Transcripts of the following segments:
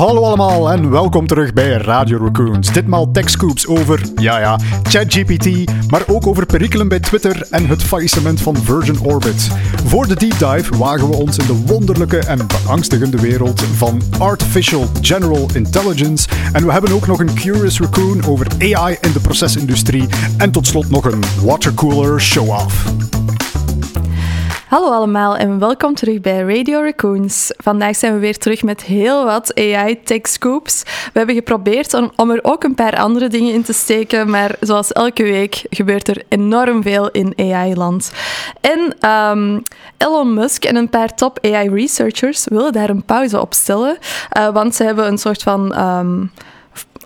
Hallo allemaal en welkom terug bij Radio Raccoons. Ditmaal techscoops over, ja ja, ChatGPT, maar ook over perikelen bij Twitter en het faillissement van Virgin Orbit. Voor de deep dive wagen we ons in de wonderlijke en beangstigende wereld van Artificial General Intelligence. En we hebben ook nog een Curious Raccoon over AI in de procesindustrie. En tot slot nog een watercooler show-off. Hallo allemaal en welkom terug bij Radio Raccoons. Vandaag zijn we weer terug met heel wat AI tech scoops. We hebben geprobeerd om, er ook een paar andere dingen in te steken, maar zoals elke week gebeurt er enorm veel in AI-land. En um, Elon Musk en een paar top AI researchers willen daar een pauze op stellen, uh, want ze hebben een soort van... Um,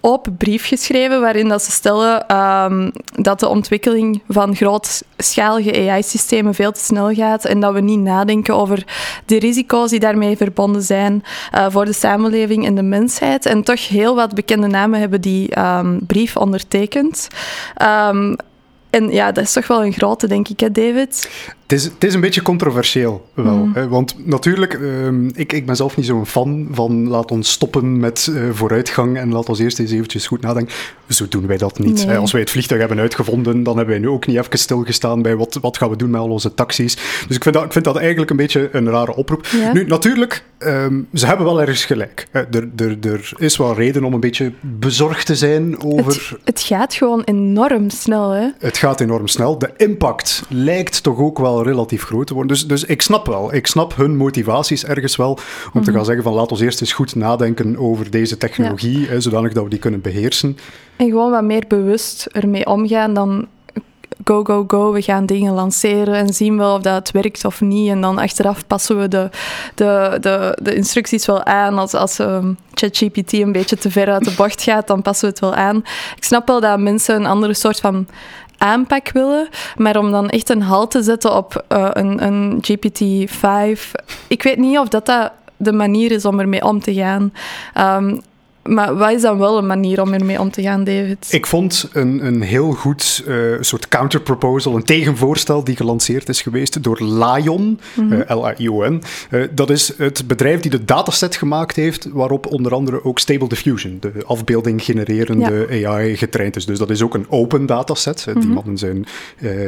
open brief geschreven waarin dat ze stellen um, dat de ontwikkeling van grootschalige AI-systemen veel te snel gaat en dat we niet nadenken over de risico's die daarmee verbonden zijn uh, voor de samenleving en de mensheid. En toch heel wat bekende namen hebben die um, brief ondertekend. Um, en ja, dat is toch wel een grote, denk ik, hè, David? Het is, het is een beetje controversieel wel. Mm. Hè? Want natuurlijk, uh, ik, ik ben zelf niet zo'n fan van laat ons stoppen met uh, vooruitgang en laat ons eerst eens eventjes goed nadenken. Zo doen wij dat niet. Nee. Als wij het vliegtuig hebben uitgevonden, dan hebben wij nu ook niet even stilgestaan bij wat, wat gaan we doen met al onze taxis. Dus ik vind dat, ik vind dat eigenlijk een beetje een rare oproep. Ja. Nu, natuurlijk, um, ze hebben wel ergens gelijk. Er, er, er is wel reden om een beetje bezorgd te zijn over... Het, het gaat gewoon enorm snel, hè? Het gaat enorm snel. De impact lijkt toch ook wel relatief groot te worden. Dus, dus ik snap wel, ik snap hun motivaties ergens wel om te gaan zeggen van laat ons eerst eens goed nadenken over deze technologie, ja. hè, zodanig dat we die kunnen beheersen. En gewoon wat meer bewust ermee omgaan dan go, go, go, we gaan dingen lanceren en zien wel of dat werkt of niet. En dan achteraf passen we de, de, de, de instructies wel aan. Als, als um, ChatGPT een beetje te ver uit de bocht gaat, dan passen we het wel aan. Ik snap wel dat mensen een andere soort van aanpak willen. Maar om dan echt een halt te zetten op uh, een, een GPT-5, ik weet niet of dat, dat de manier is om ermee om te gaan. Um, maar wat is dan wel een manier om ermee om te gaan, David? Ik vond een, een heel goed uh, soort counterproposal, een tegenvoorstel die gelanceerd is geweest door Lion, mm -hmm. uh, L-A-I-O-N. Uh, dat is het bedrijf die de dataset gemaakt heeft, waarop onder andere ook Stable Diffusion, de afbeelding genererende ja. AI, getraind is. Dus dat is ook een open dataset. Mm -hmm. Die mannen zijn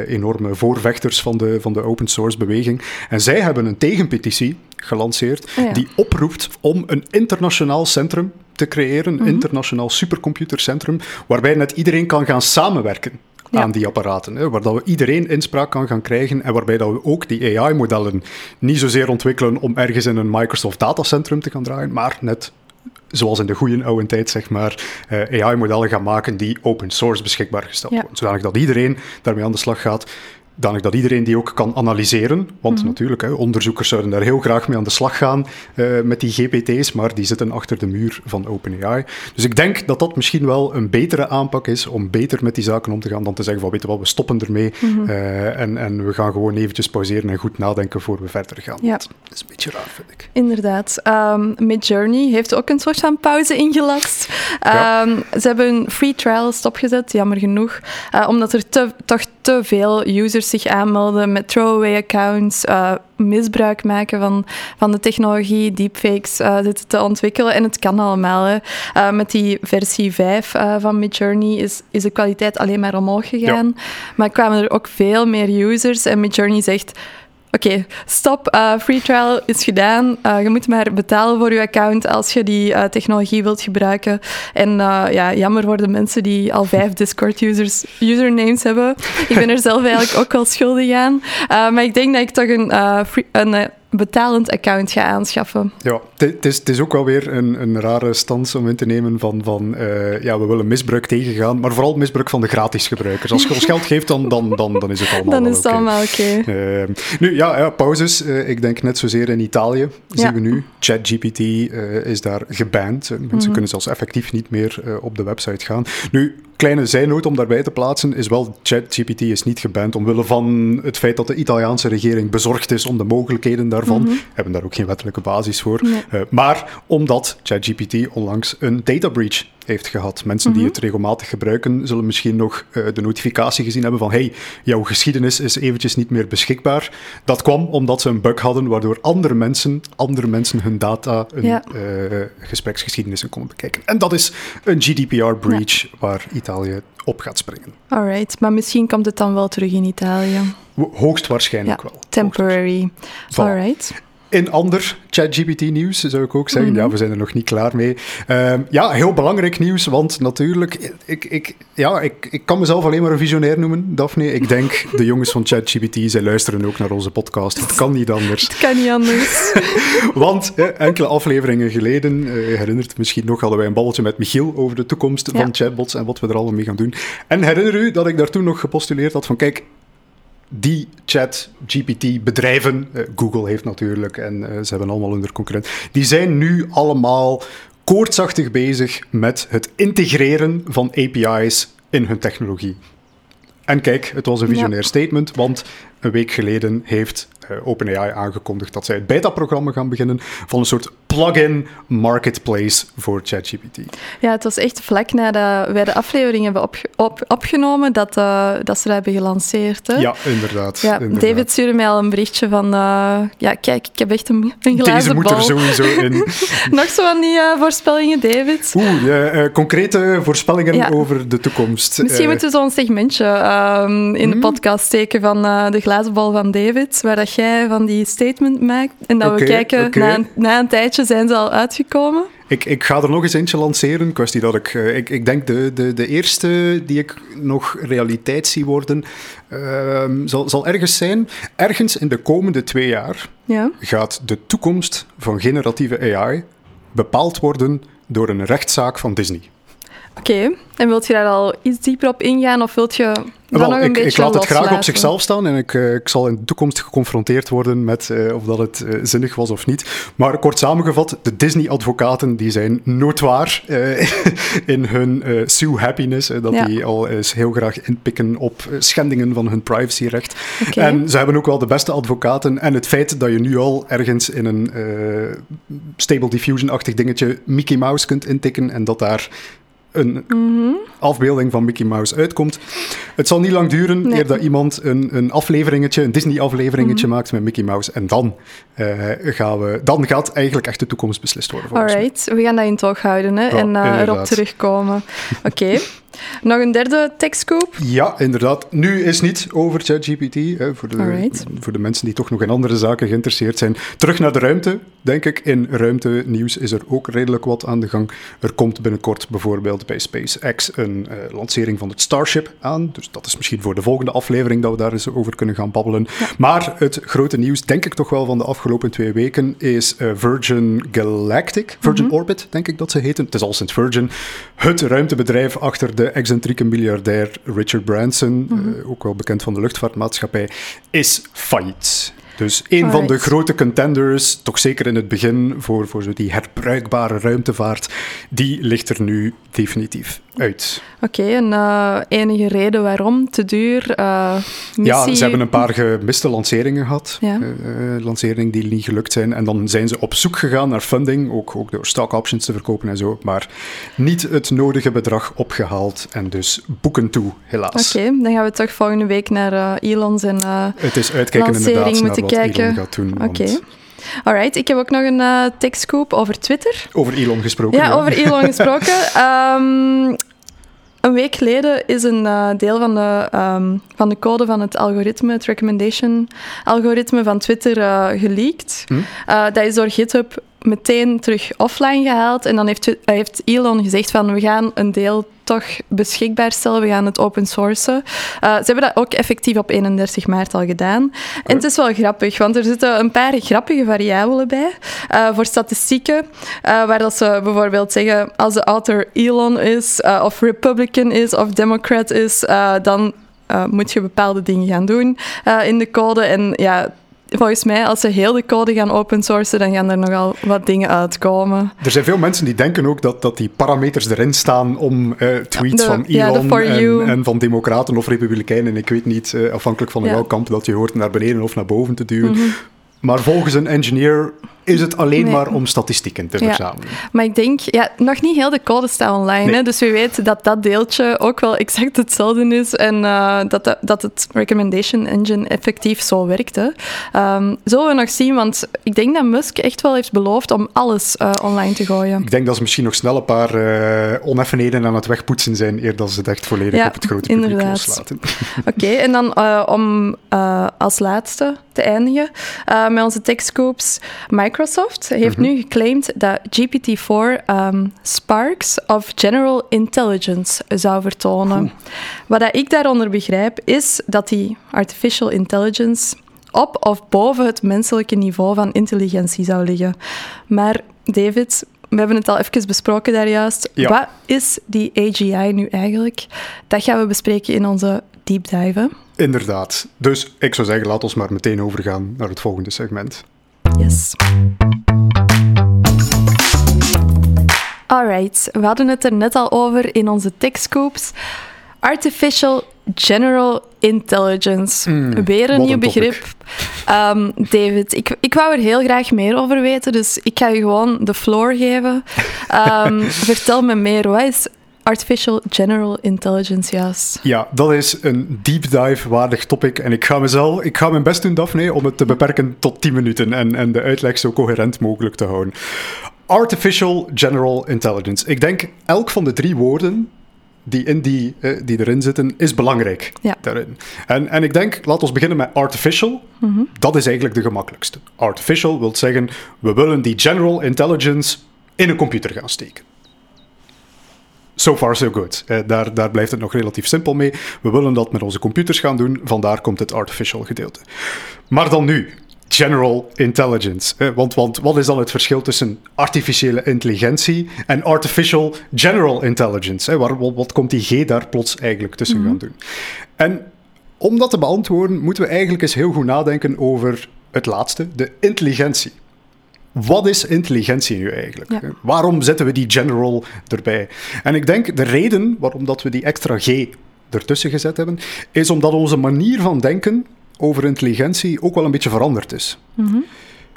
enorme voorvechters van de, van de open source beweging. En zij hebben een tegenpetitie gelanceerd oh ja. die oproept om een internationaal centrum te creëren, een mm -hmm. internationaal supercomputercentrum, waarbij net iedereen kan gaan samenwerken. Ja. aan die apparaten. Hè, waar dat we iedereen inspraak kan gaan krijgen en waarbij dat we ook die AI-modellen niet zozeer ontwikkelen om ergens in een Microsoft datacentrum te gaan draaien, maar net zoals in de goede oude tijd, zeg maar, uh, AI-modellen gaan maken die open source beschikbaar gesteld ja. worden. Zodanig dat iedereen daarmee aan de slag gaat danig dat iedereen die ook kan analyseren. Want mm -hmm. natuurlijk, hè, onderzoekers zouden daar heel graag mee aan de slag gaan uh, met die GPT's, maar die zitten achter de muur van OpenAI. Dus ik denk dat dat misschien wel een betere aanpak is om beter met die zaken om te gaan dan te zeggen van, weet je wat, we stoppen ermee mm -hmm. uh, en, en we gaan gewoon eventjes pauzeren en goed nadenken voor we verder gaan. Ja. Dat is een beetje raar, vind ik. Inderdaad. Um, Midjourney heeft ook een soort van pauze ingelast. Um, ja. Ze hebben een free trial stopgezet, jammer genoeg, uh, omdat er te, toch te veel users zich aanmelden met throwaway accounts, uh, misbruik maken van, van de technologie, deepfakes uh, zitten te ontwikkelen. En het kan allemaal. Hè. Uh, met die versie 5 van Midjourney is, is de kwaliteit alleen maar omhoog gegaan. Ja. Maar kwamen er ook veel meer users en Midjourney zegt Oké, okay, stop. Uh, free trial is gedaan. Uh, je moet maar betalen voor je account als je die uh, technologie wilt gebruiken. En ja, jammer worden mensen die al vijf Discord-users usernames hebben. Ik ben er zelf eigenlijk ook wel schuldig aan. maar ik denk dat ik toch een, free, een betalend account ga aanschaffen. Ja, het is, is ook wel weer een, een rare stans om in te nemen van, van uh, ja, we willen misbruik tegengaan, maar vooral misbruik van de gratis gebruikers. Als je ons geld geeft, dan, dan, dan, dan is het allemaal Dan is het okay. allemaal oké. Okay. Uh, nu, ja, ja pauzes. Uh, ik denk net zozeer in Italië, ja. zien we nu. ChatGPT is daar geband. Mensen mm -hmm. kunnen zelfs effectief niet meer op de website gaan. Nu, kleine zijnoot om daarbij te plaatsen is wel, ChatGPT is niet geband omwille van het feit dat de Italiaanse regering bezorgd is om de mogelijkheden daarvan. Mm -hmm. Hebben daar ook geen wettelijke basis voor. Nee. Uh, maar omdat ChatGPT onlangs een data breach heeft gehad. Mensen die het regelmatig gebruiken, zullen misschien nog eh, de notificatie gezien hebben van hey, jouw geschiedenis is eventjes niet meer beschikbaar. Dat kwam omdat ze een bug hadden waardoor andere mensen, andere mensen hun data, hun Ja. eh, gespreksgeschiedenissen konden bekijken. En dat is een GDPR-breach waar Italië op gaat springen. Alright, maar misschien komt het dan wel terug in Italië. Ho- Hoogstwaarschijnlijk Ja, wel. temporary. Voilà. Alright. In ander ChatGPT-nieuws zou ik ook zeggen. Mhm. Ja, we zijn er nog niet klaar mee. Ehm, ja, heel belangrijk nieuws, want natuurlijk, ik, ik, ja, ik, ik kan mezelf alleen maar een visionair noemen, Daphne. Ik denk, de jongens van ChatGPT, zij luisteren ook naar onze podcast. Het kan niet anders. Het kan niet anders. Want eh, enkele afleveringen geleden, eh, herinnert misschien nog, hadden wij een balletje met Michiel over de toekomst Ja. van chatbots en wat we er allemaal mee gaan doen. En herinner u dat ik daar toen nog gepostuleerd had van, kijk, die chat-GPT-bedrijven, eh, Google heeft natuurlijk, en eh, ze hebben allemaal hun concurrent, die zijn nu allemaal koortsachtig bezig met het integreren van API's in hun technologie. En kijk, het was een visionair statement, want een week geleden heeft eh, OpenAI aangekondigd dat zij het beta-programma gaan beginnen van een soort plug-in marketplace voor ChatGPT. Ja, het was echt vlak nadat wij de aflevering hebben opge- op, opgenomen dat, eh, dat ze dat hebben gelanceerd. Hè? Ja, inderdaad. Ja, inderdaad. David stuurde mij al een berichtje van... eh, ja, kijk, ik heb echt een, een Deze glazen moet bal. er sowieso in. Nog zo van die voorspellingen, David? Oeh, eh, eh, concrete voorspellingen Ja. over de toekomst. Misschien moeten we zo'n segmentje ehm, in de Hmm? podcast steken van de glazen bal van David, waar dat jij van die statement maakt. En dat we kijken, oké. na, een, na een tijdje zijn ze al uitgekomen. Ik, ik ga er nog eens eentje lanceren. Kwestie dat ik, eh, ik, ik denk de, de, de eerste die ik nog realiteit zie worden, ehm, zal, zal ergens zijn. Ergens in de komende twee jaar Ja. gaat de toekomst van generatieve AI bepaald worden door een rechtszaak van Disney. Oké, en wilt je daar al iets dieper op ingaan of wilt je Wel, nog een ik, beetje ik laat het graag op zichzelf staan en ik, eh, ik zal in de toekomst geconfronteerd worden met eh, of dat het eh, zinnig was of niet. Maar kort samengevat, de Disney-advocaten die zijn noodwaar in hun sue happiness, dat Ja. die al eens heel graag inpikken op schendingen van hun privacyrecht. En ze hebben ook wel de beste advocaten. En het feit dat je nu al ergens in een Stable Diffusion-achtig dingetje Mickey Mouse kunt intikken en dat daar een Mhm. afbeelding van Mickey Mouse uitkomt. Het zal niet lang duren Nee. eer dat iemand een, een afleveringetje, een Disney-afleveringetje Mhm. maakt met Mickey Mouse. En dan, eh, gaan we, dan gaat eigenlijk echt de toekomst beslist worden. Alright, we gaan dat in het oog houden hè, Ja, en eh, erop terugkomen. Oké. Nog een derde techscoop. Ja, inderdaad. Nu is niet over ChatGPT. Voor, de, Alright. voor de mensen die toch nog in andere zaken geïnteresseerd zijn. Terug naar de ruimte, denk ik. In ruimtenieuws is er ook redelijk wat aan de gang. Er komt binnenkort bijvoorbeeld bij SpaceX een eh, lancering van het Starship aan. Dus dat is misschien voor de volgende aflevering dat we daar eens over kunnen gaan babbelen. Maar het grote nieuws, denk ik toch wel van de afgelopen twee weken, is eh, Virgin Galactic. Virgin Orbit, denk ik dat ze heten. Het is al sinds Virgin. Het ruimtebedrijf achter de excentrieke miljardair Richard Branson, eh, ook wel bekend van de luchtvaartmaatschappij, is failliet. Dus een van de grote contenders, toch zeker in het begin, voor, voor zo die herbruikbare ruimtevaart, die ligt er nu definitief uit. Oké, en eh, enige reden waarom? Te duur? eh, missie? Ja, ze hebben een paar gemiste lanceringen gehad. Ja. Eh, lanceringen die niet gelukt zijn. En dan zijn ze op zoek gegaan naar funding, ook, ook door stock options te verkopen en zo. Maar niet het nodige bedrag opgehaald en dus boeken toe, helaas. Oké, dan gaan we toch volgende week naar Elon's en... Het is uitkijken Lancering inderdaad naar wat kijken. Elon gaat doen. Oké. Alright, ik heb ook nog een eh techscoop over Twitter. Over Elon gesproken. Ja, over Elon gesproken. Ehm, een week geleden is een eh, deel van de, ehm, van de code van het algoritme, het recommendation algoritme van Twitter, eh geleakt. Hm? Dat is door GitHub meteen terug offline gehaald. En dan heeft, heeft Elon gezegd van we gaan een deel toch beschikbaar stellen, we gaan het open sourcen. Eh, ze hebben dat ook effectief op 31 maart al gedaan. En het is wel grappig, want er zitten een paar grappige variabelen bij eh, voor statistieken, eh, waar dat ze bijvoorbeeld zeggen als de author Elon is, of Republican is, of Democrat is, dan moet je bepaalde dingen gaan doen in de code. En ja, volgens mij, als ze heel de code gaan open sourcen, dan gaan er nogal wat dingen uitkomen. Er zijn veel mensen die denken ook dat, dat die parameters erin staan om eh, tweets de- van Elon en, van democraten of republikeinen, ik weet niet, eh, afhankelijk van Ja. welk kamp dat je hoort, naar beneden of naar boven te duwen. Mhm. Maar volgens een engineer is het alleen maar om statistieken te verzamelen. Maar ik denk, ja, nog niet heel de code staat online. Hè? Dus we weten dat dat deeltje ook wel exact hetzelfde is en uh, dat, dat het recommendation engine effectief zo werkt. Um, zullen we nog zien, want ik denk dat Musk echt wel heeft beloofd om alles uh, online te gooien. Ik denk dat ze misschien nog snel een paar uh, oneffenheden aan het wegpoetsen zijn, eer dat ze het echt volledig op het grote publiek inderdaad. loslaten. Oké, okay, en dan om als laatste te eindigen met onze techscopes. Microsoft heeft mhm. nu geclaimd dat GPT-4 um, ehm, sparks of general intelligence zou vertonen. Wat ik daaronder begrijp, is dat die artificial intelligence op of boven het menselijke niveau van intelligentie zou liggen. Maar David, we hebben het al even besproken daar juist. Wat is die AGI nu eigenlijk? Dat gaan we bespreken in onze Inderdaad. Dus ik zou zeggen, laat ons maar meteen overgaan naar het volgende segment. Yes. Alright, we hadden het er net al over in onze TechScoops. Artificial General Intelligence. Mm, Weer een nieuw begrip. Um, David, ik, ik wou er heel graag meer over weten, dus ik ga je gewoon de floor geven. Um, vertel me meer, wat is Artificial General Intelligence. Ja, dat is een deep dive waardig topic. En ik ga mezelf, ik ga mijn best doen, Daphne, om het te beperken tot 10 minuten en, en de uitleg zo coherent mogelijk te houden. Artificial General Intelligence. Ik denk elk van de drie woorden die, in die, eh, die erin zitten, is belangrijk ja. daarin. En, en ik denk, laten we beginnen met artificial. Mhm. Dat is eigenlijk de gemakkelijkste. Artificial wil zeggen, we willen die general intelligence in een computer gaan steken. So far, so good. Eh, daar, daar blijft het nog relatief simpel mee. We willen dat met onze computers gaan doen, vandaar komt het artificial gedeelte. Maar dan nu, general intelligence. Eh, want, want wat is dan het verschil tussen artificiële intelligentie en artificial general intelligence? Eh, waar, wat, komt die G daar plots eigenlijk tussen gaan mhm. doen? En om dat te beantwoorden, moeten we eigenlijk eens heel goed nadenken over het laatste, de intelligentie. Wat is intelligentie nu eigenlijk? Waarom zetten we die general erbij? En ik denk de reden waarom dat we die extra G ertussen gezet hebben, is omdat onze manier van denken over intelligentie ook wel een beetje veranderd is. Mhm.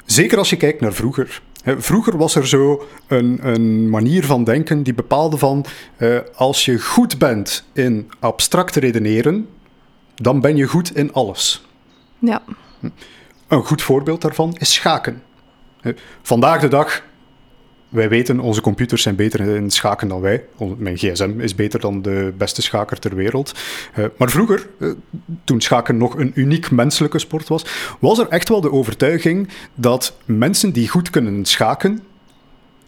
Zeker als je kijkt naar vroeger. Vroeger was er zo een, een manier van denken die bepaalde van uh, als je goed bent in abstract redeneren, dan ben je goed in alles. Ja. Een goed voorbeeld daarvan is schaken. Vandaag de dag, wij weten, onze computers zijn beter in schaken dan wij. Mijn gsm is beter dan de beste schaker ter wereld. Maar vroeger, eh, toen schaken nog een uniek menselijke sport was, was er echt wel de overtuiging dat mensen die goed kunnen schaken,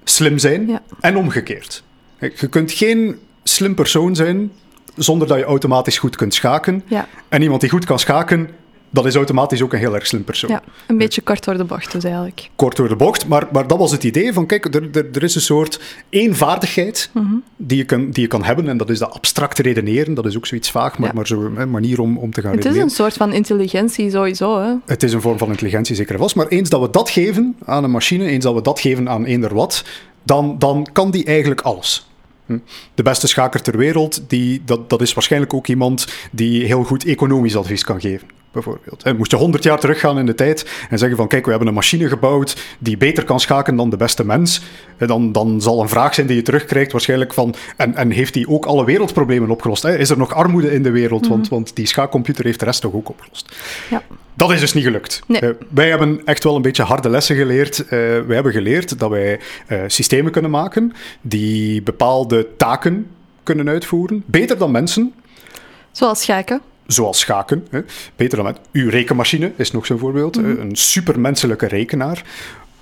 slim zijn en omgekeerd. Je kunt geen slim persoon zijn zonder dat je automatisch goed kunt schaken. Ja. En iemand die goed kan schaken, dat is automatisch ook een heel erg slim persoon. Ja, een beetje kort door de bocht dus eigenlijk. Kort door de bocht, maar, maar dat was het idee van, kijk, er, er, er is een soort één vaardigheid mhm. die, je kan, die je kan hebben, en dat is dat abstract redeneren, dat is ook zoiets vaag, maar, maar zo'n manier om, om te gaan Het is een soort van intelligentie sowieso, hè? Het is een vorm van intelligentie, zeker vast, maar eens dat we dat geven aan een machine, eens dat we dat geven aan eender wat, dan, dan kan die eigenlijk alles. Hm. De beste schaker ter wereld, die, dat, dat is waarschijnlijk ook iemand die heel goed economisch advies kan geven bijvoorbeeld. moest je 100 jaar teruggaan in de tijd en zeggen van kijk, we hebben een machine gebouwd die beter kan schaken dan de beste mens, dan, dan zal een vraag zijn die je terugkrijgt waarschijnlijk van en, en heeft die ook alle wereldproblemen opgelost? Is er nog armoede in de wereld? want, mhm. want die schaakcomputer heeft de rest toch ook opgelost? Ja. Dat is dus niet gelukt. wij hebben echt wel een beetje harde lessen geleerd. Uh, wij hebben geleerd dat wij uh, systemen kunnen maken die bepaalde taken kunnen uitvoeren, beter dan mensen. Zoals schaken zoals schaken. Hè. Beter dan met uw rekenmachine is nog zo'n voorbeeld. Mhm. Een supermenselijke rekenaar.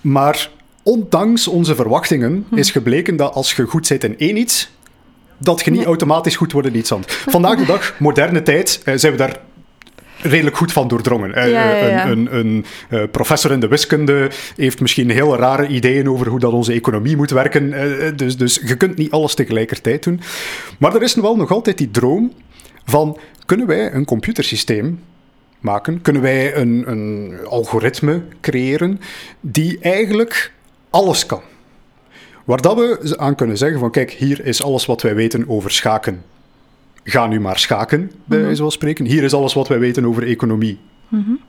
Maar ondanks onze verwachtingen mhm. is gebleken dat als je goed zit in één iets, dat je niet automatisch goed wordt in iets anders. Vandaag de dag, moderne tijd, eh, zijn we daar redelijk goed van doordrongen. Eh, een, een, een uh, professor in de wiskunde heeft misschien hele rare ideeën over hoe dat onze economie moet werken. dus, dus je kunt niet alles tegelijkertijd doen. Maar er is wel nog altijd die droom van kunnen wij een computersysteem maken? Kunnen wij een, een algoritme creëren die eigenlijk alles kan? Waar dat we aan kunnen zeggen van kijk, hier is alles wat wij weten over schaken. Ga nu maar schaken, bij mm -hmm. spreken. Hier is alles wat wij weten over economie.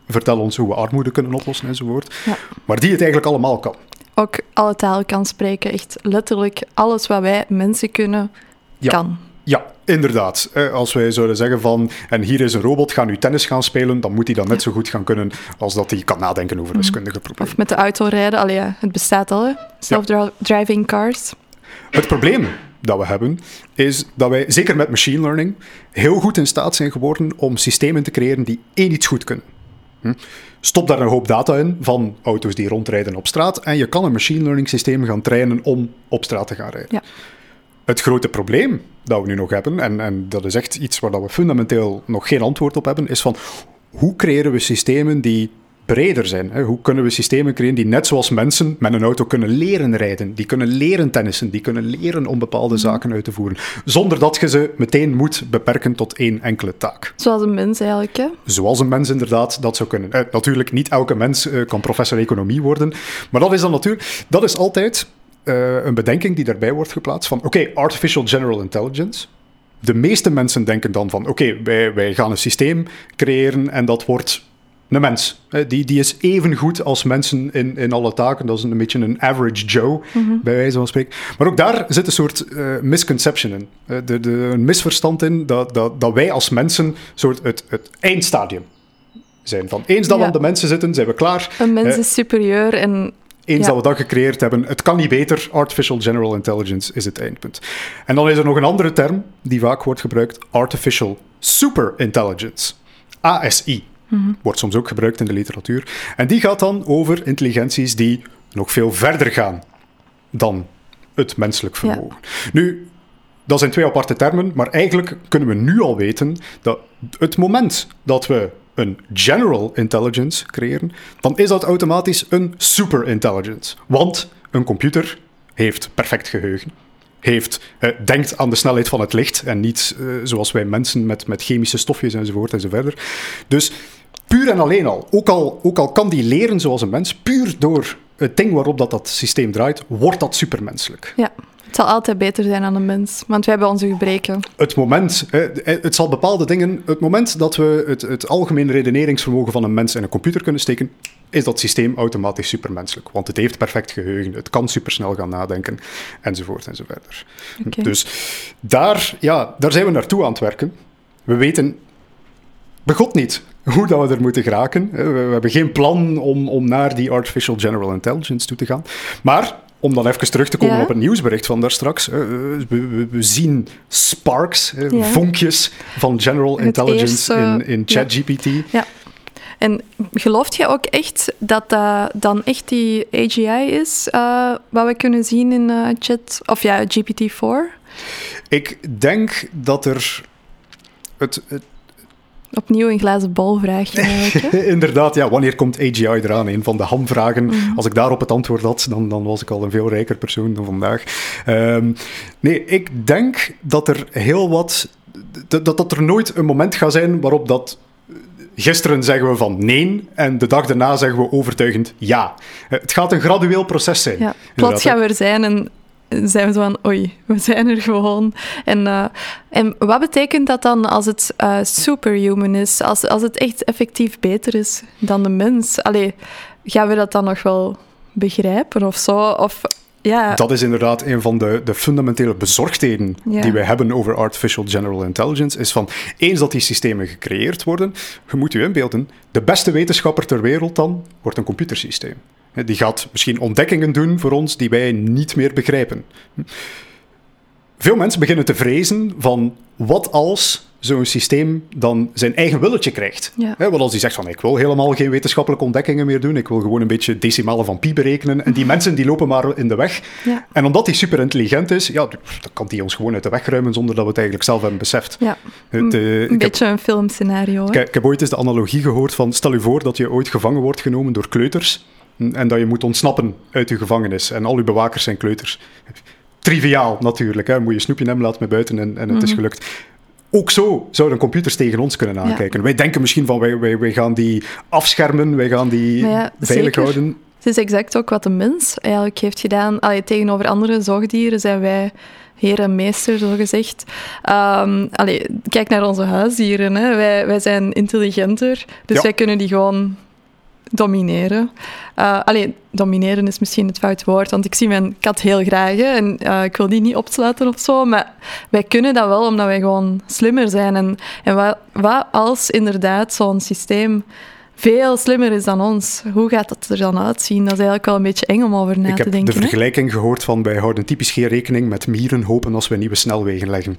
Vertel ons hoe we armoede kunnen oplossen enzovoort. Ja. Maar die het eigenlijk allemaal kan. Ook alle talen kan spreken. Echt letterlijk alles wat wij mensen kunnen, Ja. kan. Ja, inderdaad. Als wij zouden zeggen van, en hier is een robot, ga nu tennis gaan spelen, dan moet hij dat net zo goed gaan kunnen als dat hij kan nadenken over wiskundige problemen. Of met de auto rijden. Allee, ja, het bestaat al, hè. Self-driving cars. Het probleem dat we hebben, is dat wij, zeker met machine learning, heel goed in staat zijn geworden om systemen te creëren die één iets goed kunnen. Hm? Stop daar een hoop data in van auto's die rondrijden op straat en je kan een machine learning systeem gaan trainen om op straat te gaan rijden. Ja. Het grote probleem dat we nu nog hebben, en, en dat is echt iets waar dat we fundamenteel nog geen antwoord op hebben, is van hoe creëren we systemen die breder zijn? Hè? Hoe kunnen we systemen creëren die net zoals mensen met een auto kunnen leren rijden, die kunnen leren tennissen, die kunnen leren om bepaalde zaken uit te voeren, zonder dat je ze meteen moet beperken tot één enkele taak. Zoals een mens eigenlijk, hè. Zoals een mens inderdaad dat zou kunnen. Eh, natuurlijk, niet elke mens eh, kan professor economie worden, maar dat is dan natuurlijk, dat is altijd eh, een bedenking die daarbij wordt geplaatst van, oké, artificial general intelligence. De meeste mensen denken dan van, oké, wij, wij gaan een systeem creëren en dat wordt een mens. Eh, Die, die is even goed als mensen in, in alle taken. Dat is een beetje een average Joe, bij wijze van spreken. Maar ook daar zit een soort eh, misconception in. De, de, een misverstand in dat, dat, dat wij als mensen soort het, het eindstadium zijn. Van eens dat we Ja. aan de mensen zitten, zijn we klaar. Een mens is superieur en Eens Ja. dat we dat gecreëerd hebben, het kan niet beter, artificial general intelligence is het eindpunt. En dan is er nog een andere term die vaak wordt gebruikt, artificial super intelligence. ASI. Wordt soms ook gebruikt in de literatuur. En die gaat dan over intelligenties die nog veel verder gaan dan het menselijk vermogen. Nu, dat zijn twee aparte termen, maar eigenlijk kunnen we nu al weten dat het moment dat we een general intelligence creëren, dan is dat automatisch een super intelligence. Want een computer heeft perfect geheugen. Heeft, eh, denkt aan de snelheid van het licht en niet eh, zoals wij mensen met, met chemische stofjes enzovoort enzoverder. Dus puur en alleen al, ook al, ook al kan die leren zoals een mens, puur door het ding waarop dat, dat systeem draait, wordt dat supermenselijk. ja, het zal altijd beter zijn dan een mens. Want wij hebben onze gebreken. het moment, hè, het zal bepaalde dingen, het moment dat we het, het algemene redeneringsvermogen van een mens in een computer kunnen steken, is dat systeem automatisch supermenselijk. Want het heeft perfect geheugen, het kan supersnel gaan nadenken, enzovoort enzoverder. Oké. Dus daar, ja, daar zijn we naartoe aan het werken. We weten begot niet hoe dat we er moeten geraken. We, hebben geen plan om, om naar die artificial general intelligence toe te gaan. Maar om dan even terug te komen Ja. op een nieuwsbericht van daar straks. we, we, we zien sparks, Ja. vonkjes van general Het intelligence eerste- in, in. ChatGPT. Ja. En gelooft je ook echt dat dat dan echt die AGI is, eh, wat we kunnen zien in eh, chat, of ja, GPT-4? Ik denk dat er het, het Opnieuw een glazen bol vraag je eigenlijk, hè? Inderdaad, ja, wanneer komt AGI eraan? Een van de hamvragen. Mhm. Als ik daarop het antwoord had, dan, dan was ik al een veel rijker persoon dan vandaag. Ehm, nee, ik denk dat er heel wat... Dat, dat, er nooit een moment gaat zijn waarop dat... Gisteren zeggen we van nee en de dag daarna zeggen we overtuigend ja. Eh, Het gaat een gradueel proces zijn. Ja, plots gaan we er zijn en zijn we zo van, oei, we zijn er gewoon. En, eh, en wat betekent dat dan als het eh, superhuman is? Als, als het echt effectief beter is dan de mens? Allee, gaan we dat dan nog wel begrijpen of zo? Of, ja, Dat is inderdaad een van de, de fundamentele bezorgdheden Ja. die wij hebben over artificial general intelligence. Is van eens dat die systemen gecreëerd worden, je moet je inbeelden, de beste wetenschapper ter wereld dan wordt een computersysteem. Die gaat misschien ontdekkingen doen voor ons die wij niet meer begrijpen. Veel mensen beginnen te vrezen van wat als zo'n systeem dan zijn eigen willetje krijgt. Ja. Want als die zegt van ik wil helemaal geen wetenschappelijke ontdekkingen meer doen, ik wil gewoon een beetje decimalen van pi berekenen. En die mensen die lopen maar in de weg. Ja. En omdat die super intelligent is, ja, dan kan die ons gewoon uit de weg ruimen zonder dat we het eigenlijk zelf hebben beseft. ja. Het, eh, een ik, heb, beetje een filmscenario. ik, ik heb ooit eens de analogie gehoord van stel je voor dat je ooit gevangen wordt genomen door kleuters en dat je moet ontsnappen uit je gevangenis en al je bewakers zijn kleuters. Triviaal natuurlijk, hè. moet je snoepje hem laten met buiten en, en het is gelukt. Ook zo zouden computers tegen ons kunnen aankijken. Wij denken misschien van wij, wij, wij gaan die afschermen, wij gaan die ja, veilig zeker. houden. Het is exact ook wat de mens eigenlijk heeft gedaan. Allee, tegenover andere zoogdieren zijn wij heer en meester, zo gezegd. Um, allee, kijk naar onze huisdieren. Hè. Wij, wij zijn intelligenter, dus wij kunnen die gewoon domineren. Uh, allee, domineren is misschien het fout woord, want ik zie mijn kat heel graag en uh, ik wil die niet opsluiten of zo, maar wij kunnen dat wel omdat wij gewoon slimmer zijn. En, en wat, wat als inderdaad zo'n systeem veel slimmer is dan ons. Hoe gaat dat er dan uitzien? Dat is eigenlijk wel een beetje eng om over na te denken. Ik heb de vergelijking gehoord van wij houden typisch geen rekening met mieren hopen als we nieuwe snelwegen leggen.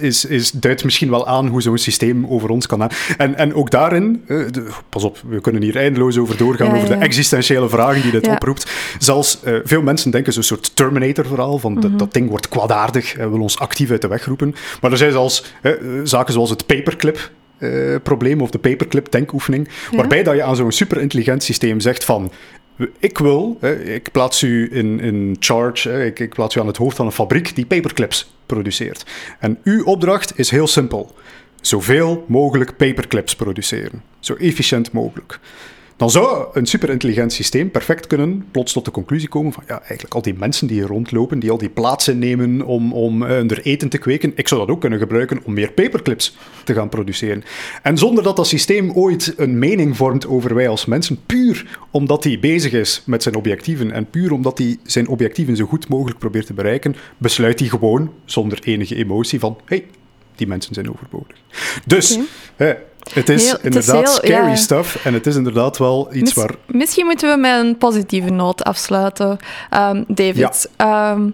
Is, is, duidt misschien wel aan hoe zo'n systeem over ons kan. En, en ook daarin, eh, pas op, we kunnen hier eindeloos over doorgaan, over de existentiële vragen die dit oproept. Zelfs uh, veel mensen denken zo'n soort Terminator-verhaal, van dat, mhm. dat, ding wordt kwaadaardig en wil ons actief uit de weg roepen. Maar er zijn zelfs uh, zaken zoals het paperclip, probleem of de paperclip denkoefening, waarbij dat je aan zo'n superintelligent systeem zegt van ik wil, ik plaats u in, in charge, ik, ik plaats u aan het hoofd van een fabriek die paperclips produceert. En uw opdracht is heel simpel. Zoveel mogelijk paperclips produceren. Zo efficiënt mogelijk dan zou een superintelligent systeem perfect kunnen plots tot de conclusie komen van ja, eigenlijk al die mensen die hier rondlopen, die al die plaatsen nemen om, om uh, er eten te kweken, ik zou dat ook kunnen gebruiken om meer paperclips te gaan produceren. En zonder dat dat systeem ooit een mening vormt over wij als mensen, puur omdat hij bezig is met zijn objectieven en puur omdat hij zijn objectieven zo goed mogelijk probeert te bereiken, besluit hij gewoon, zonder enige emotie, van hey, die mensen zijn overbodig. Dus het is inderdaad scary stuff en het is inderdaad wel iets waar... Misschien moeten we met een positieve noot afsluiten, um, David. Ehm,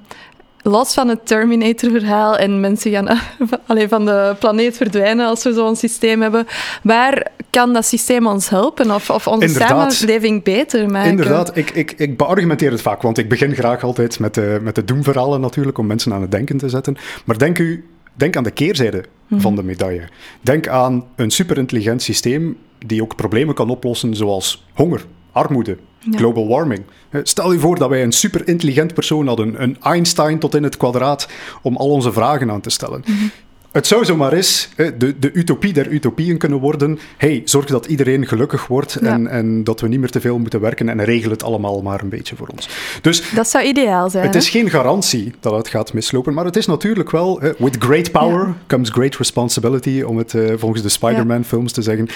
los van het Terminator-verhaal en mensen gaan alleen van de planeet verdwijnen als we zo'n systeem hebben, waar kan dat systeem ons helpen of, of onze samenleving beter maken? Inderdaad, ik, ik, ik beargumenteer het vaak, want ik begin graag altijd met de, met de doemverhalen natuurlijk, om mensen aan het denken te zetten. Maar denk u, Denk aan de keerzijde van de medaille. Denk aan een superintelligent systeem die ook problemen kan oplossen, zoals honger, armoede, global warming. Stel je voor dat wij een superintelligent persoon hadden, een Einstein tot in het kwadraat, om al onze vragen aan te stellen. Mhm. Het zou zomaar eens de, de utopie der utopieën kunnen worden. Hey, zorg dat iedereen gelukkig wordt en, en dat we niet meer te veel moeten werken en regel het allemaal maar een beetje voor ons. Dus dat zou ideaal zijn. Het is geen garantie dat het gaat mislopen, maar het is natuurlijk wel, with great power comes great responsibility, om het uh, volgens de Spider-Man-films te zeggen.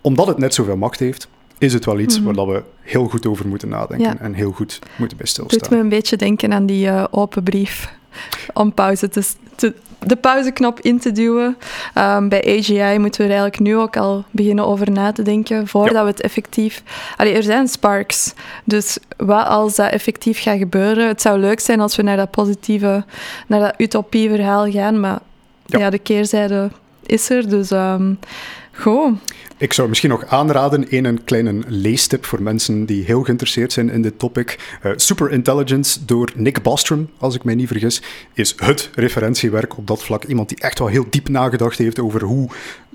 Omdat het net zoveel macht heeft, is het wel iets mm waar we heel goed over moeten nadenken en heel goed moeten bij stilstaan. Het doet me een beetje denken aan die uh, open brief om pauze te, te, de pauzeknop in te duwen. Um, bij AGI moeten we er eigenlijk nu ook al beginnen over na te denken, voordat we het effectief... Allee, er zijn sparks, dus wat als dat effectief gaat gebeuren? Het zou leuk zijn als we naar dat positieve, naar dat utopieverhaal gaan, maar ja, de keerzijde is er, dus... Um. Ik zou misschien nog aanraden, een, een kleine leestip voor mensen die heel geïnteresseerd zijn in dit topic. Uh, Super Intelligence door Nick Bostrom, als ik mij niet vergis, is het referentiewerk op dat vlak. Iemand die echt wel heel diep nagedacht heeft over hoe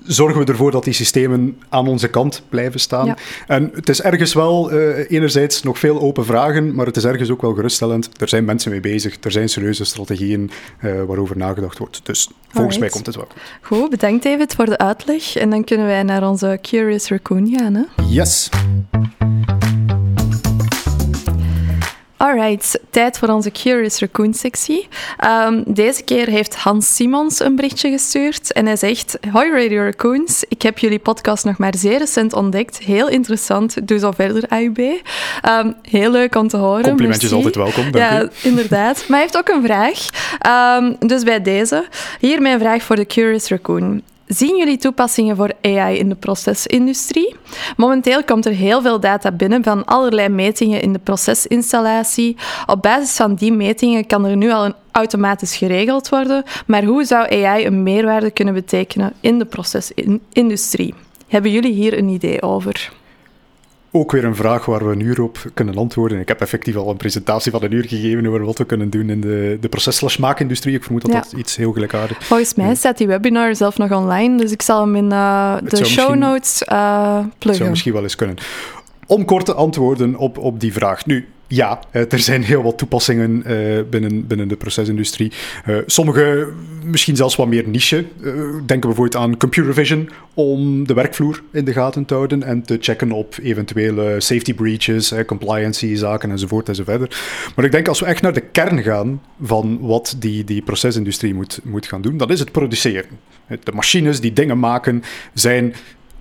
zorgen we ervoor dat die systemen aan onze kant blijven staan. En het is ergens wel uh, enerzijds nog veel open vragen, maar het is ergens ook wel geruststellend. Er zijn mensen mee bezig, er zijn serieuze strategieën uh, waarover nagedacht wordt. Dus volgens mij komt het wel goed. Goed, bedankt David voor de uitleg. En dan kunnen wij naar onze Curious Raccoon gaan. Hè? Yes. Alright, tijd voor onze Curious Raccoon sectie. Um, deze keer heeft Hans Simons een berichtje gestuurd en hij zegt: Hoi Radio Raccoons, ik heb jullie podcast nog maar zeer recent ontdekt. Heel interessant, doe zo verder AUB. Um, ehm, heel leuk om te horen. Complimentjes altijd welkom, dank Ja, inderdaad. Maar hij heeft ook een vraag. Um, dus bij deze, hier mijn vraag voor de Curious Raccoon. Zien jullie toepassingen voor AI in de procesindustrie? Momenteel komt er heel veel data binnen van allerlei metingen in de procesinstallatie. Op basis van die metingen kan er nu al een automatisch geregeld worden, maar hoe zou AI een meerwaarde kunnen betekenen in de procesindustrie? Hebben jullie hier een idee over? Ook weer een vraag waar we een uur op kunnen antwoorden. Ik heb effectief al een presentatie van een uur gegeven over wat we kunnen doen in de, de proces-maakindustrie. Ik vermoed dat dat iets heel gelijkaardigs Volgens mij staat die webinar zelf nog online, dus ik zal hem in uh, de show notes uh, pluggen. zou misschien wel eens kunnen. Om kort te antwoorden op, op die vraag. Nu, ja, er zijn heel wat toepassingen binnen, binnen de procesindustrie. sommige misschien zelfs wat meer niche. denken bijvoorbeeld aan computer vision om de werkvloer in de gaten te houden en te checken op eventuele safety breaches, compliancy zaken enzovoort enzovoort. Maar ik denk als we echt naar de kern gaan van wat die, die procesindustrie moet, moet gaan doen, dat is het produceren. De machines die dingen maken zijn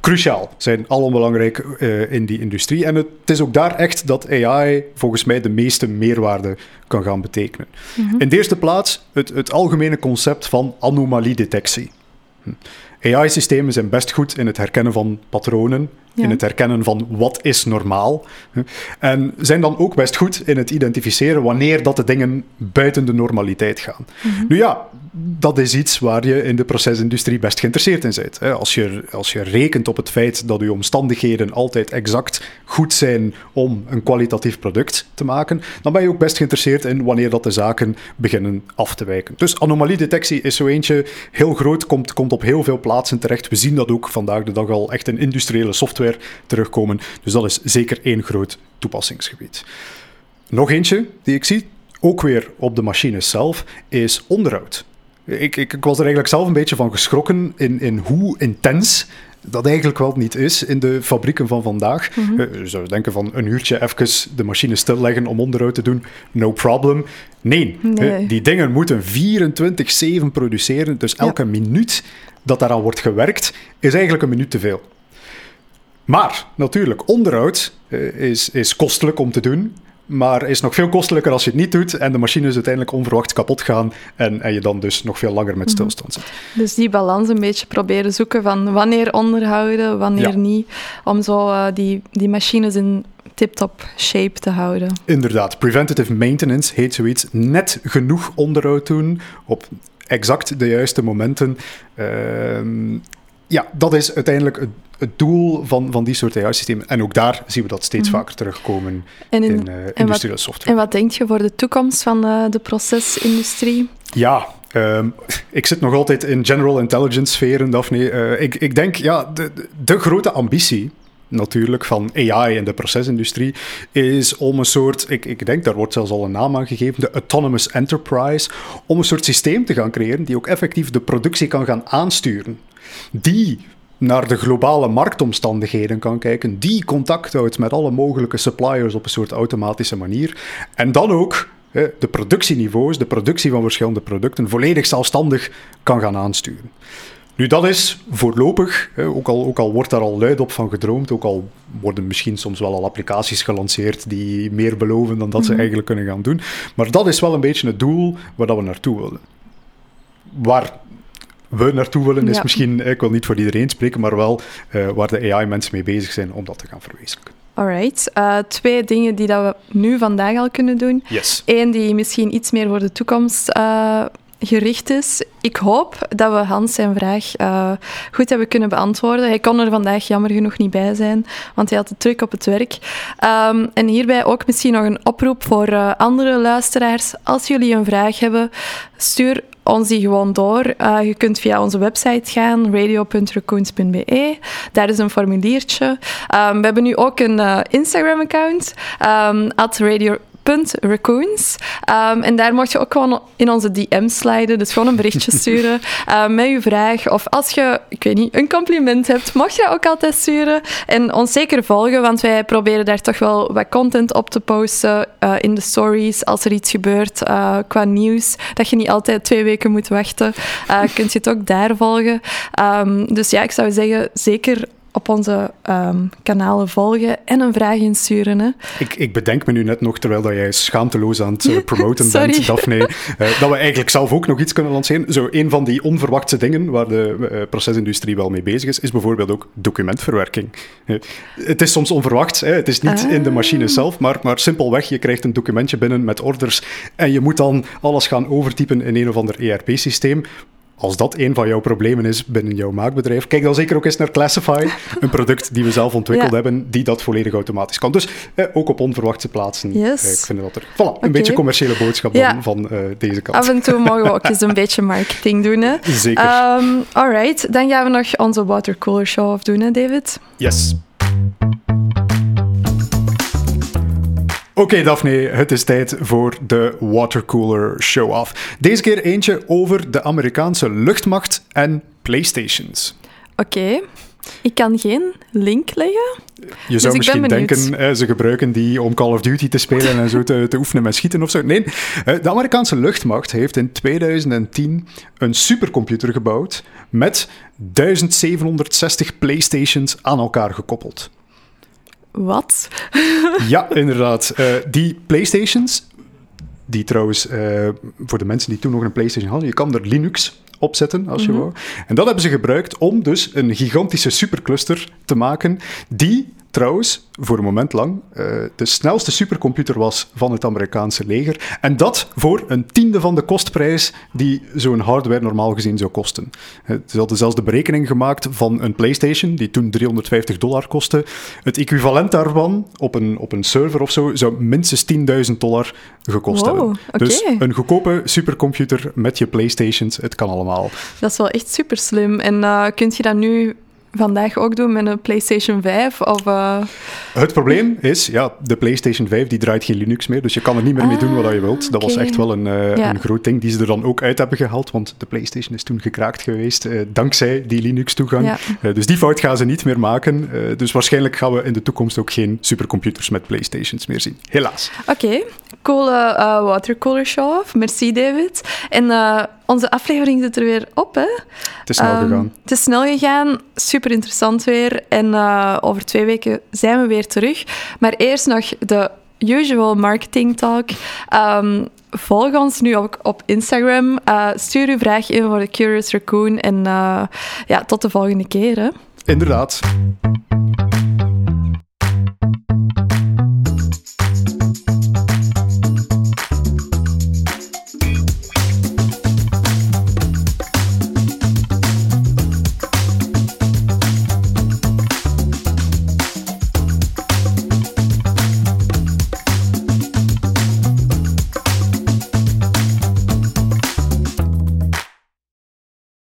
cruciaal, zijn allonbelangrijk uh, in die industrie. En het is ook daar echt dat AI volgens mij de meeste meerwaarde kan gaan betekenen. Mhm. In de eerste plaats het, het algemene concept van anomaliedetectie. Hm. AI-systemen zijn best goed in het herkennen van patronen, in het herkennen van wat is normaal. En zijn dan ook best goed in het identificeren wanneer dat de dingen buiten de normaliteit gaan. Mhm. Nu ja, dat is iets waar je in de procesindustrie best geïnteresseerd in bent. Als je, als je rekent op het feit dat je omstandigheden altijd exact goed zijn om een kwalitatief product te maken, dan ben je ook best geïnteresseerd in wanneer dat de zaken beginnen af te wijken. Dus anomaliedetectie is zo eentje heel groot, komt, komt op heel veel plaatsen terecht. We zien dat ook vandaag de dag al echt in industriële software terugkomen. Dus dat is zeker één groot toepassingsgebied. Nog eentje die ik zie, ook weer op de machines zelf, is onderhoud. Ik, ik, ik, was er eigenlijk zelf een beetje van geschrokken in, in hoe intens dat eigenlijk wel niet is in de fabrieken van vandaag. Mm -hmm. Je zou denken van een uurtje even de machine stilleggen om onderhoud te doen, no problem. Nee, die dingen moeten 24-7 produceren, dus elke minuut dat daaraan wordt gewerkt, is eigenlijk een minuut te veel. Maar natuurlijk, onderhoud eh, is, is kostelijk om te doen maar is nog veel kostelijker als je het niet doet en de machines uiteindelijk onverwacht kapot gaan en, en je dan dus nog veel langer met mhm. stilstand zit. Dus die balans een beetje proberen zoeken van wanneer onderhouden, wanneer niet, om zo uh, die, die machines in tip-top shape te houden. Inderdaad, preventative maintenance heet zoiets. Net genoeg onderhoud doen op exact de juiste momenten. Uh, ja, dat is uiteindelijk het, doel van, van die soort AI-systemen. En ook daar zien we dat steeds mhm. vaker terugkomen in, in uh, industriële software. En wat denk je voor de toekomst van uh, de procesindustrie? Ja, um, ik zit nog altijd in general intelligence sferen, Daphne. Uh, ik, ik denk, ja, de, de grote ambitie natuurlijk van AI in de procesindustrie, is om een soort, ik, ik denk daar wordt zelfs al een naam aan gegeven, de Autonomous Enterprise, om een soort systeem te gaan creëren die ook effectief de productie kan gaan aansturen. Die naar de globale marktomstandigheden kan kijken, die contact houdt met alle mogelijke suppliers op een soort automatische manier. En dan ook de productieniveaus, de productie van verschillende producten, volledig zelfstandig kan gaan aansturen. Nu, dat is voorlopig, ook, al, ook al wordt daar al luid op van gedroomd, ook al worden misschien soms wel al applicaties gelanceerd die meer beloven dan dat ze mhm. eigenlijk kunnen gaan doen. Maar dat is wel een beetje het doel waar dat we naartoe willen. Waar we naartoe willen is misschien, ik wil niet voor iedereen spreken, maar wel uh, waar de AI-mensen mee bezig zijn om dat te gaan verwezenlijken. Alright. Uh, twee dingen die dat we nu vandaag al kunnen doen. Yes. Eén die misschien iets meer voor de toekomst uh, gericht is. Ik hoop dat we Hans zijn vraag uh, goed hebben kunnen beantwoorden. Hij kon er vandaag jammer genoeg niet bij zijn, want hij had het druk op het werk. Um, en hierbij ook misschien nog een oproep voor uh, andere luisteraars. Als jullie een vraag hebben, stuur ons die gewoon door. Uh, je kunt via onze website gaan, radio.raccoons.be. Daar is een formuliertje. Um, we hebben nu ook een uh, Instagram-account, um, at radio raccoons. Um, en daar mocht je ook gewoon in onze DM sliden, dus gewoon een berichtje sturen uh, met je vraag. Of als je, ik weet niet, een compliment hebt, mag je ook altijd sturen. En ons zeker volgen, want wij proberen daar toch wel wat content op te posten uh, in de stories als er iets gebeurt uh, qua nieuws. Dat je niet altijd twee weken moet wachten. kunt je het ook daar volgen. Um, dus ja, ik zou zeggen, zeker op onze um, kanalen volgen en een vraag insturen. Hè. Ik, ik bedenk me nu net nog, terwijl dat jij schaamteloos aan het uh, promoten bent, Daphne, uh, dat we eigenlijk zelf ook nog iets kunnen lanceren. Zo, een van die onverwachte dingen waar de uh, procesindustrie wel mee bezig is, is bijvoorbeeld ook documentverwerking. het is soms onverwacht, hè. het is niet in de ah. machine zelf, maar, maar simpelweg, je krijgt een documentje binnen met orders en je moet dan alles gaan overtypen in een of ander ERP-systeem als dat een van jouw problemen is binnen jouw maakbedrijf, kijk dan zeker ook eens naar Classify, een product die we zelf ontwikkeld hebben, die dat volledig automatisch kan. Dus eh, ook op onverwachte plaatsen. Yes. Eh, ik vind dat er voilà, een beetje commerciële boodschap dan, van uh, deze kant. Af en toe mogen we ook eens een beetje marketing doen. Hè? Zeker. Um, alright, dan gaan we nog onze watercooler show doen, hè, David? Yes. Oké, Daphne, het is tijd voor de Watercooler Show-off. Deze keer eentje over de Amerikaanse luchtmacht en PlayStations. Oké. Ik kan geen link leggen. Je zou Dus misschien denken, eh, ze gebruiken die om Call of Duty te spelen en zo te, te oefenen met schieten of zo. Nee, eh, de Amerikaanse luchtmacht heeft in 2010 een supercomputer gebouwd met 1760 PlayStations aan elkaar gekoppeld. Wat? Ja, inderdaad. Eh, die PlayStations, die trouwens, eh, voor de mensen die toen nog een PlayStation hadden, je kan er Linux op zetten als je wou. En dat hebben ze gebruikt om dus een gigantische supercluster te maken, die trouwens voor een moment lang eh, de snelste supercomputer was van het Amerikaanse leger. En dat voor een tiende van de kostprijs die zo'n hardware normaal gezien zou kosten. Eh, Ze hadden zelfs de berekening gemaakt van een PlayStation, die toen 350 dollar kostte. Het equivalent daarvan op een, op een server of zo zou minstens 10.000 dollar gekost Wow, hebben. Dus een goedkope supercomputer met je PlayStations, het kan allemaal. Dat is wel echt super slim. En eh kun je dat nu vandaag ook doen met een PlayStation 5? Of, eh, Het probleem is, ja, de PlayStation 5 die draait geen Linux meer, dus je kan er niet meer mee doen wat je wilt. Dat was echt wel een, Ja. een groot ding die ze er dan ook uit hebben gehaald, want de PlayStation is toen gekraakt geweest eh, dankzij die Linux-toegang. Ja. Dus die fout gaan ze niet meer maken. Dus waarschijnlijk gaan we in de toekomst ook geen supercomputers met PlayStations meer zien. Helaas. Oké, coole eh, watercooler show-off. Merci, David. En onze aflevering zit er weer op, hè? Het is snel Ehm, gegaan. Het is snel gegaan, super interessant weer. En eh, over twee weken zijn we weer terug. Maar eerst nog de usual marketing talk. Ehm, volg ons nu ook op Instagram. Eh, stuur uw vraag in voor de Curious Raccoon. En eh, ja, tot de volgende keer. Hè. Inderdaad.